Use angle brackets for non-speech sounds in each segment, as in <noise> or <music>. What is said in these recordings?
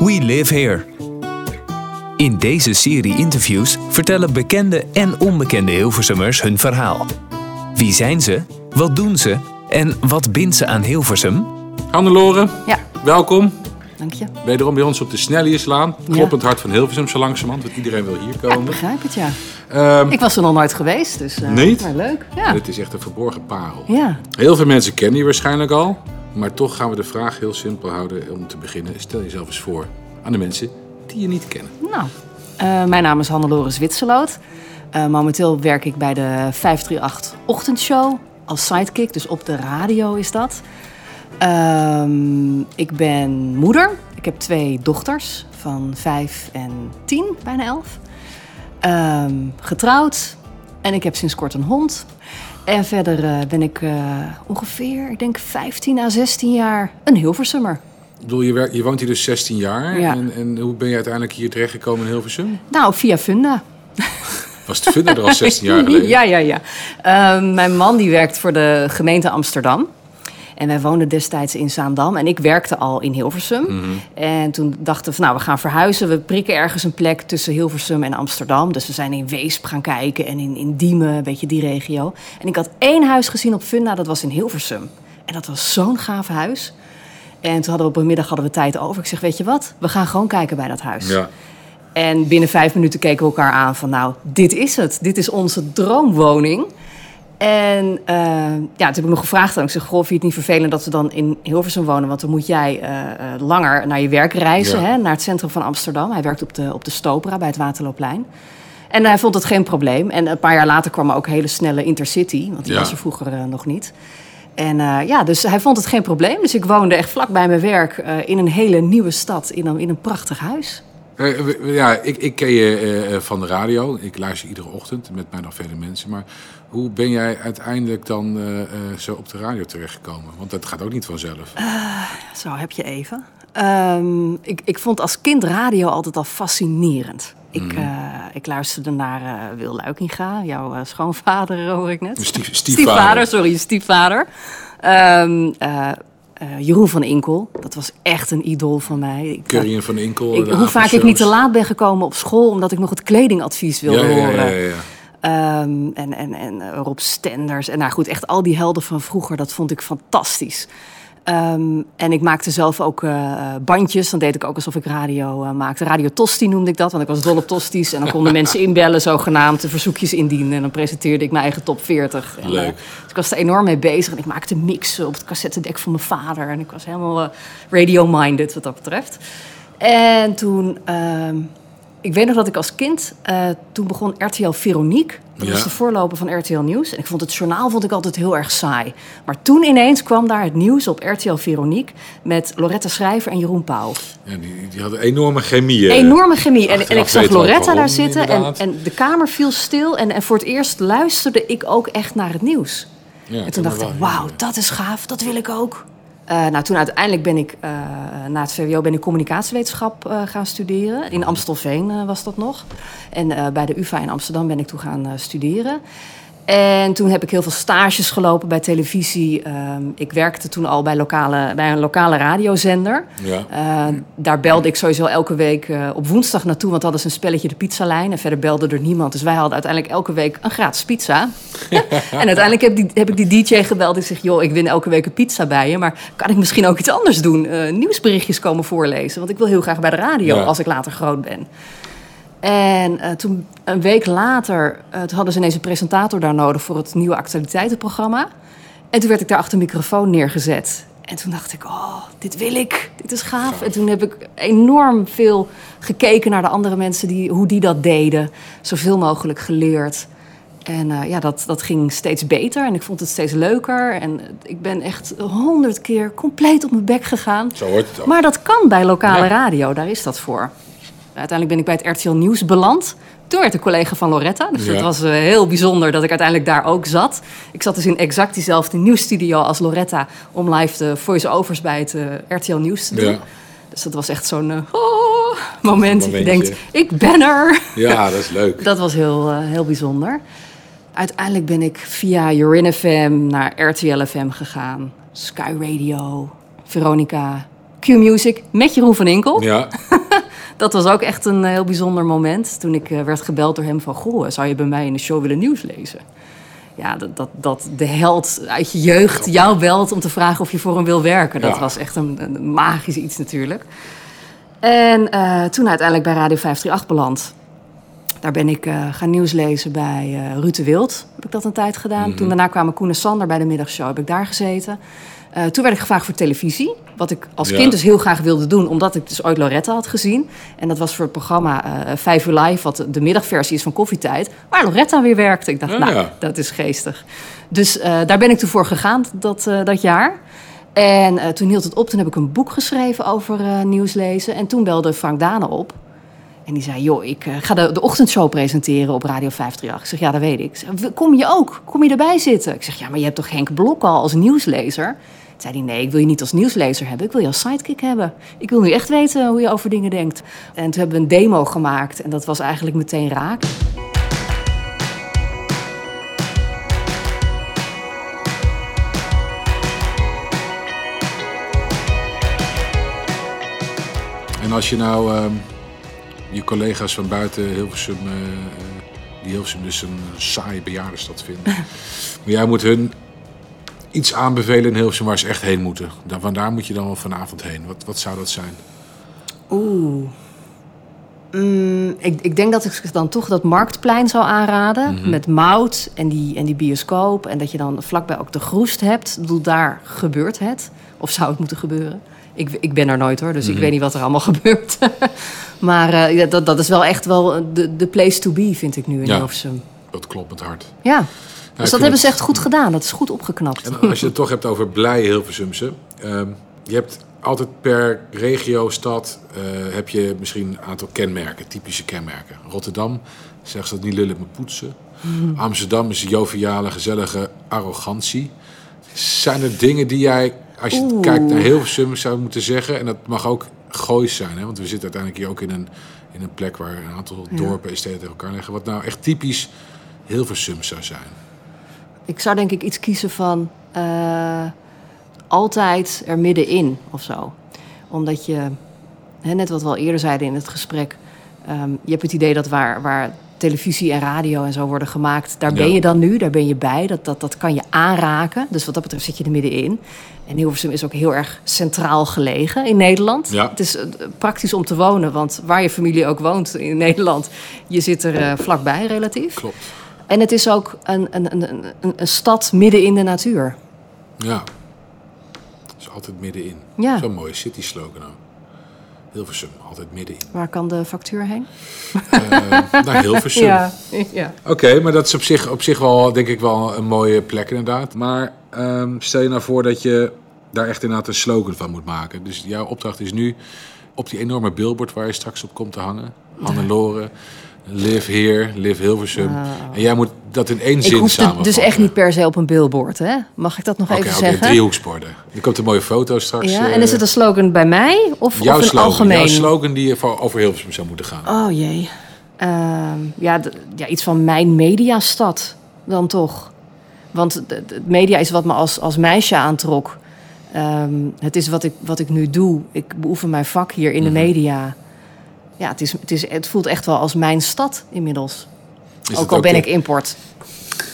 We Live Here. In deze serie interviews vertellen bekende en onbekende Hilversummers hun verhaal. Wie zijn ze? Wat doen ze? En wat bindt ze aan Hilversum? Hannelore, Ja, welkom. dank je. Wederom bij ons op de Snellierslaan. Kloppend hart van Hilversum zo langzamerhand, want iedereen wil hier Ja, ik komen. begrijp het, ja. Ehm, Ik was er nog nooit geweest, dus... eh, Niet? Maar leuk, ja. Dit is echt een verborgen parel. Ja, Heel veel mensen kennen je waarschijnlijk al. Maar toch gaan we de vraag heel simpel houden om te beginnen. Stel jezelf eens voor aan de mensen die je niet kennen. nou. eh, mijn naam is Hannelore Zwitserloot. Eh, momenteel werk ik bij de 538 Ochtendshow als sidekick, dus op de radio is dat. Ehm, ik ben moeder. Ik heb twee dochters van vijf en tien, bijna elf. Ehm, getrouwd en ik heb sinds kort een hond. En verder eh, ben ik eh, ongeveer, ik denk 15 à 16 jaar een Hilversummer. Ik bedoel, je, werkt- je woont hier dus 16 jaar. Ja. En, en hoe ben je uiteindelijk hier terechtgekomen in Hilversum? Nou, via Funda. Was het vinden er al 16 jaar <laughs> geleden? Ja, ja, ja. Ehm, mijn man die werkt voor de gemeente Amsterdam. En wij woonden destijds in Zaandam. En ik werkte al in Hilversum. Mhm. En toen dachten we, van, nou, we gaan verhuizen. We prikken ergens een plek tussen Hilversum en Amsterdam. Dus we zijn in Weesp gaan kijken en in, in Diemen, een beetje die regio. En ik had één huis gezien op Funda, dat was in Hilversum. En dat was zo'n gaaf huis. En toen hadden we op een middag hadden we tijd over. Ik zeg, weet je wat? We gaan gewoon kijken bij dat huis. Ja. En binnen vijf minuten keken we elkaar aan van nou, dit is het. Dit is onze droomwoning. En eh, ja, toen heb ik nog gevraagd aan. Ik zeg, goh, vind je het niet vervelend dat we dan in Hilversum wonen? Want dan moet jij eh, eh, langer naar je werk reizen, Ja. hè, naar het centrum van Amsterdam. Hij werkt op de, op de Stopera bij het Waterloopplein. En hij vond het geen probleem. En een paar jaar later kwam er ook hele snelle Intercity, want die Ja. was er vroeger nog niet. En ja, dus hij vond het geen probleem. Dus ik woonde echt vlak bij mijn werk in een hele nieuwe stad, in een, in een prachtig huis. Eh, ja, ik, ik ken je eh, eh, van de radio. Ik luister iedere ochtend met mij nog vele mensen. Maar hoe ben jij uiteindelijk dan zo op de radio terechtgekomen? Want dat gaat ook niet vanzelf. Zo, heb je even. Ehm, ik, ik vond als kind radio altijd al fascinerend. Ik, Mhm. ik luisterde naar Wil Luikinga, jouw schoonvader, hoor ik net. Stief, stiefvader. sorry, je stiefvader. Ehm, eh, eh, Jeroen van Inkel, dat was echt een idool van mij. Ik, Curry en Van Inkel. ik- hoe vaak ik niet te laat ben gekomen op school... omdat ik nog het kledingadvies wilde ja, horen. ja, ja, ja. Ehm, en, en, en eh, Rob Stenders. En nou goed, echt al die helden van vroeger, dat vond ik fantastisch. Ehm, en ik maakte zelf ook eh, bandjes. Dan deed ik ook alsof ik radio eh, maakte. Radio Tosti noemde ik dat, want ik was dol op tosties. En dan konden <laughs> mensen inbellen, zogenaamd, de verzoekjes indienen. En dan presenteerde ik mijn eigen top 40. En, Leuk. eh, dus ik was er enorm mee bezig. En ik maakte mixen op het cassettedek van mijn vader. En ik was helemaal eh, radio-minded wat dat betreft. En toen... ik weet nog dat ik als kind, eh, toen begon RTL Veronique. Dat Ja. was de voorloper van RTL Nieuws. En ik vond het journaal vond ik altijd heel erg saai. Maar toen ineens kwam daar het nieuws op RTL Veronique... met Loretta Schrijver en Jeroen Pauw. Ja, die, die hadden enorme chemie. eh. Enorme chemie. En, en ik zag Loretta daar zitten en, en de kamer viel stil. En, en voor het eerst luisterde ik ook echt naar het nieuws. Ja, En toen dacht ik, wauw, dat is gaaf, dat wil ik ook. Eh, nou, toen uiteindelijk ben ik eh, na het VWO ben ik communicatiewetenschap eh, gaan studeren. In Amstelveen was dat nog. En bij de UvA in Amsterdam ben ik toen gaan studeren. En toen heb ik heel veel stages gelopen bij televisie. Ehm, ik werkte toen al bij, lokale, bij een lokale radiozender. Ja. Eh, daar belde ik sowieso elke week eh, op woensdag naartoe, want hadden ze een spelletje de pizzalijn. En verder belde er niemand. Dus wij hadden uiteindelijk elke week een gratis pizza. <laughs> en uiteindelijk heb, die, heb ik die DJ gebeld. Ik zeg, joh, ik win elke week een pizza bij je. Maar kan ik misschien ook iets anders doen? Eh, nieuwsberichtjes komen voorlezen. Want ik wil heel graag bij de radio Ja. als ik later groot ben. En eh, toen, een week later, eh, toen hadden ze ineens een presentator daar nodig voor het nieuwe actualiteitenprogramma. En toen werd ik daar achter een microfoon neergezet. En toen dacht ik, oh, dit wil ik, dit is gaaf. En toen heb ik enorm veel gekeken naar de andere mensen, die, hoe die dat deden. Zoveel mogelijk geleerd. En eh, ja, dat, dat ging steeds beter en ik vond het steeds leuker. En ik ben echt honderd keer compleet op mijn bek gegaan. Zo hoort het ook. Maar dat kan bij lokale Ja. radio, daar is dat voor. Uiteindelijk ben ik bij het RTL Nieuws beland. Toen werd ik collega van Loretta. Dus Ja. dat was eh, heel bijzonder dat ik uiteindelijk daar ook zat. Ik zat dus in exact diezelfde nieuwsstudio als Loretta... om live de voice-overs bij het eh, RTL Nieuws te doen. Ja. Dus dat was echt zo'n eh, oh, moment dat je denkt, ik ben er. Ja, dat is leuk. Dat was heel, heel bijzonder. Uiteindelijk ben ik via Urin FM naar RTL FM gegaan. Sky Radio, Veronica, Q-Music met Jeroen van Inkel. Ja, <laughs> Dat was ook echt een heel bijzonder moment. Toen ik eh, werd gebeld door hem van... Goh, zou je bij mij in de show willen nieuws lezen? Ja, dat, dat, dat de held uit je jeugd jou belt om te vragen of je voor hem wil werken. Dat Ja. was echt een, een magisch iets natuurlijk. En eh, toen uiteindelijk bij Radio 538 beland. Daar ben ik eh, gaan nieuws lezen bij eh Ruud de Wild. Heb ik dat een tijd gedaan. Toen daarna kwamen Koen en Sander bij de middagshow. Heb ik daar gezeten. Eh, toen werd ik gevraagd voor televisie. Wat ik als Ja. kind dus heel graag wilde doen. Omdat ik dus ooit Loretta had gezien. En dat was voor het programma 5 uur live. Wat de middagversie is van Koffietijd. Waar Loretta weer werkte. Ik dacht, Ja, nou, ja. dat is geestig. Dus daar ben ik toen voor gegaan dat, dat jaar. En toen hield het op. Toen heb ik een boek geschreven over eh, nieuws lezen. En toen belde Frank Dane op. En die zei, joh, ik eh, ga de, ochtendshow presenteren op Radio 538. Ik zeg, ja, dat weet ik. Kom je ook? Kom je erbij zitten? Ik zeg, ja, maar je hebt toch Henk Blok al als nieuwslezer? Toen zei hij, nee, ik wil je niet als nieuwslezer hebben. Ik wil je als sidekick hebben. Ik wil nu echt weten hoe je over dingen denkt. En toen hebben we een demo gemaakt. En dat was eigenlijk meteen raak. en als je nou ehm, je collega's van buiten Hilversum, eh, die Hilversum dus een saaie bejaardenstad vinden. <laughs> maar jij moet hun iets aanbevelen in Hilversum waar ze echt heen moeten. Dan, van daar moet je dan wel vanavond heen. Wat, wat zou dat zijn? Oeh. Mm, ik, ik denk dat ik dan toch dat marktplein zou aanraden. Met mout en die, en die bioscoop. En dat je dan vlakbij ook de groest hebt. Ik bedoel, daar gebeurt het. Of zou het moeten gebeuren? Ik, ik ben er nooit hoor, dus ik weet niet wat er allemaal <laughs> gebeurt. maar ja, dat, dat is wel echt wel de, de place to be, vind ik nu in Ja. Hilversum. Dat klopt met hart. Ja, dus dat hebben ze echt goed gedaan. Dat is goed opgeknapt. En als je het toch hebt over blij Hilversumse. ehm, je hebt altijd per regio, stad, eh, heb je misschien een aantal kenmerken, typische kenmerken. Rotterdam, zeggen ze dat niet lullen, maar poetsen. Amsterdam is joviale, gezellige arrogantie. Zijn er dingen die jij, als je Oeh. kijkt naar Hilversum, zou moeten zeggen... en dat mag ook goois zijn, hè? want we zitten uiteindelijk hier ook in een, in een plek... waar een aantal dorpen en steden tegen elkaar liggen. Wat nou echt typisch Hilversum zou zijn. Ik zou denk ik iets kiezen van eh, altijd er middenin of zo. Omdat je, hè, net wat we al eerder zeiden in het gesprek, ehm, je hebt het idee dat waar, waar televisie en radio en zo worden gemaakt, daar ben Ja. je dan nu, daar ben je bij. Dat, dat, dat kan je aanraken. Dus wat dat betreft zit je er middenin. En Hilversum is ook heel erg centraal gelegen in Nederland. Ja. Het is eh, praktisch om te wonen, want waar je familie ook woont in <laughs> Nederland, je zit er eh, vlakbij relatief. Klopt. En het is ook een, een, een, een, een stad midden in de natuur. Ja. Dus altijd middenin. Ja. Zo'n mooie city slogan ook. Hilversum, altijd middenin. Waar kan de factuur heen? Eh naar Hilversum. <laughs> ja. Oké, maar dat is op zich, op zich wel, denk ik, wel een mooie plek inderdaad. Maar ehm, stel je nou voor dat je daar echt inderdaad een slogan van moet maken. Dus jouw opdracht is nu op die enorme billboard waar je straks op komt te hangen. Hannelore, live here, live Hilversum. En jij moet dat in één Ik zin samenvatten. dus echt niet per se op een billboard, hè? Mag ik dat nog Oké, even oké, zeggen? driehoeksborden. Er komt een mooie foto straks. ja, eh, en is het een slogan bij mij of, jouw of een slogan, algemeen? Jouw slogan die je over Hilversum zou moeten gaan. Oh jee. Ehm, ja, ja, iets van mijn mediastad dan toch. Want het media is wat me als, als meisje aantrok. Ehm, het is wat ik, wat ik nu doe. Ik beoefen mijn vak hier in de Mhm. media. Ja, het, is, het, is, het voelt echt wel als mijn stad inmiddels. Is ook al ben ik import.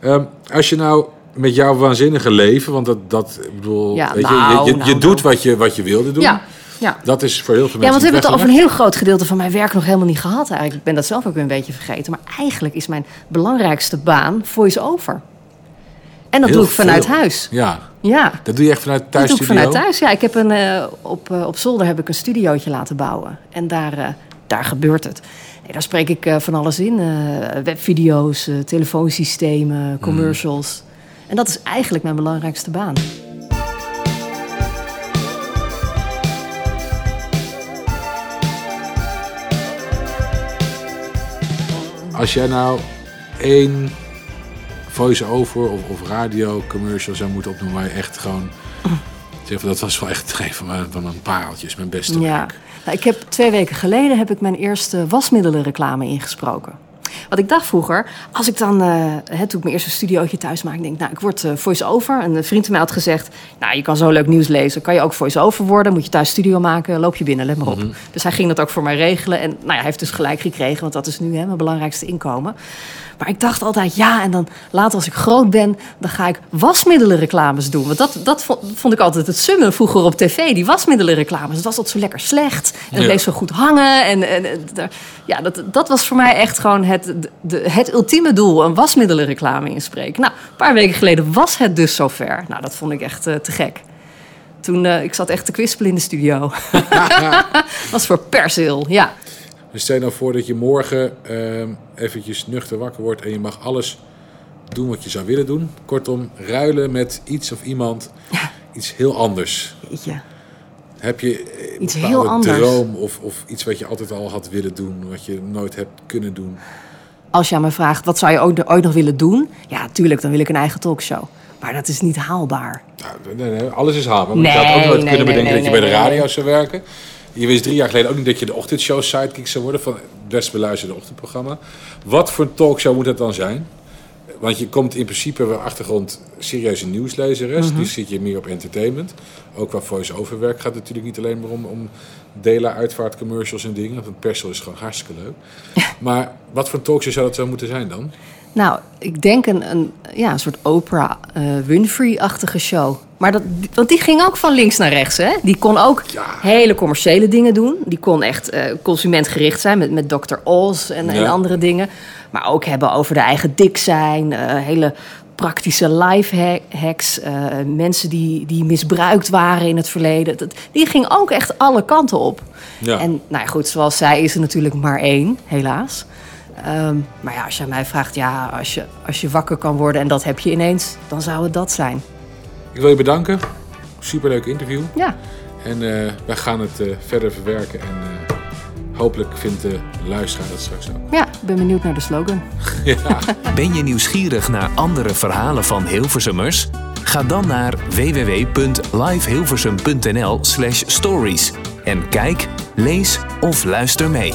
Ehm, als je nou met jouw waanzinnige leven, want dat, dat ik bedoel, Ja, weet je, nou, je, je, nou, je nou. doet wat je, wat je wilde doen. Ja, ja. Dat is voor heel veel Ja, mensen want we hebben het over een heel groot gedeelte van mijn werk nog helemaal niet gehad eigenlijk. Ik ben dat zelf ook weer een beetje vergeten. Maar eigenlijk is mijn belangrijkste baan voice-over. En dat Heel doe ik vanuit veel. huis. Ja, Ja, dat doe je echt vanuit dat doe ik vanuit thuis. Ja, ik heb een, eh, op, eh, op zolder heb ik een studiootje laten bouwen. En daar, eh, daar gebeurt het. Nee, daar spreek ik eh, van alles in. eh, webvideo's, eh, telefoonsystemen, commercials. En dat is eigenlijk mijn belangrijkste baan. Als jij nou één voice-over of, of radio commercial zou moeten opnoemen... waar je echt gewoon... Zeg, dat was wel echt een van van mijn pareltjes, mijn beste Ja. werk. Nou, ik heb twee weken geleden heb ik mijn eerste wasmiddelenreclame ingesproken. Want ik dacht vroeger, als ik dan, eh, hè, toen ik mijn eerste studiootje thuis maakte, denk ik, nou, ik word eh, voice-over. En een vriend van mij had gezegd, nou, je kan zo leuk nieuws lezen. Kan je ook voice-over worden? Moet je thuis studio maken? Loop je binnen, let maar op. Dus hij ging dat ook voor mij regelen. En nou ja, hij heeft dus gelijk gekregen, want dat is nu hè, mijn belangrijkste inkomen. Maar ik dacht altijd, ja, en dan later als ik groot ben, dan ga ik wasmiddelenreclames doen. Want dat, dat vond, vond ik altijd het summen vroeger op tv, die wasmiddelenreclames. Het was altijd zo lekker slecht en het Ja. bleef zo goed hangen. En, en, ja, dat, dat was voor mij echt gewoon het, de, het ultieme doel, een wasmiddelenreclame inspreken. Nou, een paar weken geleden was het dus zover. Nou, dat vond ik echt eh, te gek. Toen, eh, ik zat echt te kwispelen in de studio. <laughs> was voor persil, ja. Dus stel je nou voor dat je morgen ehm, eventjes nuchter wakker wordt en je mag alles doen wat je zou willen doen. Kortom, ruilen met iets of iemand. Iets heel anders. Jeetje. Heb je eh, een Iets heel anders. droom of, of iets wat je altijd al had willen doen, wat je nooit hebt kunnen doen? Als je aan me vraagt, wat zou je ooit, ooit nog willen doen? Ja, tuurlijk, dan wil ik een eigen talkshow. Maar dat is niet haalbaar. Nou, nee, nee, alles is haalbaar. Maar Nee, je had ook nooit nee, kunnen bedenken dat je bij de radio zou werken. Je wist drie jaar geleden ook niet dat je de ochtendshow sidekick zou worden van het best beluisterde ochtendprogramma. Wat voor een talkshow moet dat dan zijn? Want je komt in principe wel achtergrond serieuze nieuwslezeres. Mhm. Nu zit je meer op entertainment. Ook qua voice-over werk gaat het natuurlijk niet alleen maar om, om delen, uitvaartcommercials en dingen. Want persel is gewoon hartstikke leuk. <laughs> Maar wat voor talkshow zou dat zo moeten zijn dan? Nou, ik denk een, een, ja, een soort Oprah eh, Winfrey-achtige show. Maar dat, want die ging ook van links naar rechts, hè? Die kon ook Ja. hele commerciële dingen doen. Die kon echt eh, consumentgericht zijn met, met Dr. Oz en, andere dingen. Maar ook hebben over de eigen dik zijn. eh, hele praktische life hacks. eh, mensen die, die misbruikt waren in het verleden. Dat, die ging ook echt alle kanten op. Ja. En nou ja, goed, zoals zij is er natuurlijk maar één, helaas. Ehm, maar ja, als je mij vraagt, ja, als je, als je wakker kan worden en dat heb je ineens, dan zou het dat zijn. Ik wil je bedanken. Superleuk interview. Ja, En eh, wij gaan het verder verwerken. En hopelijk vindt de luisteraar dat straks ook. ja, ik ben benieuwd naar de slogan. <laughs> ja. Ben je nieuwsgierig naar andere verhalen van Hilversummers? Ga dan naar www.livehilversum.nl slash stories en kijk, lees of luister mee.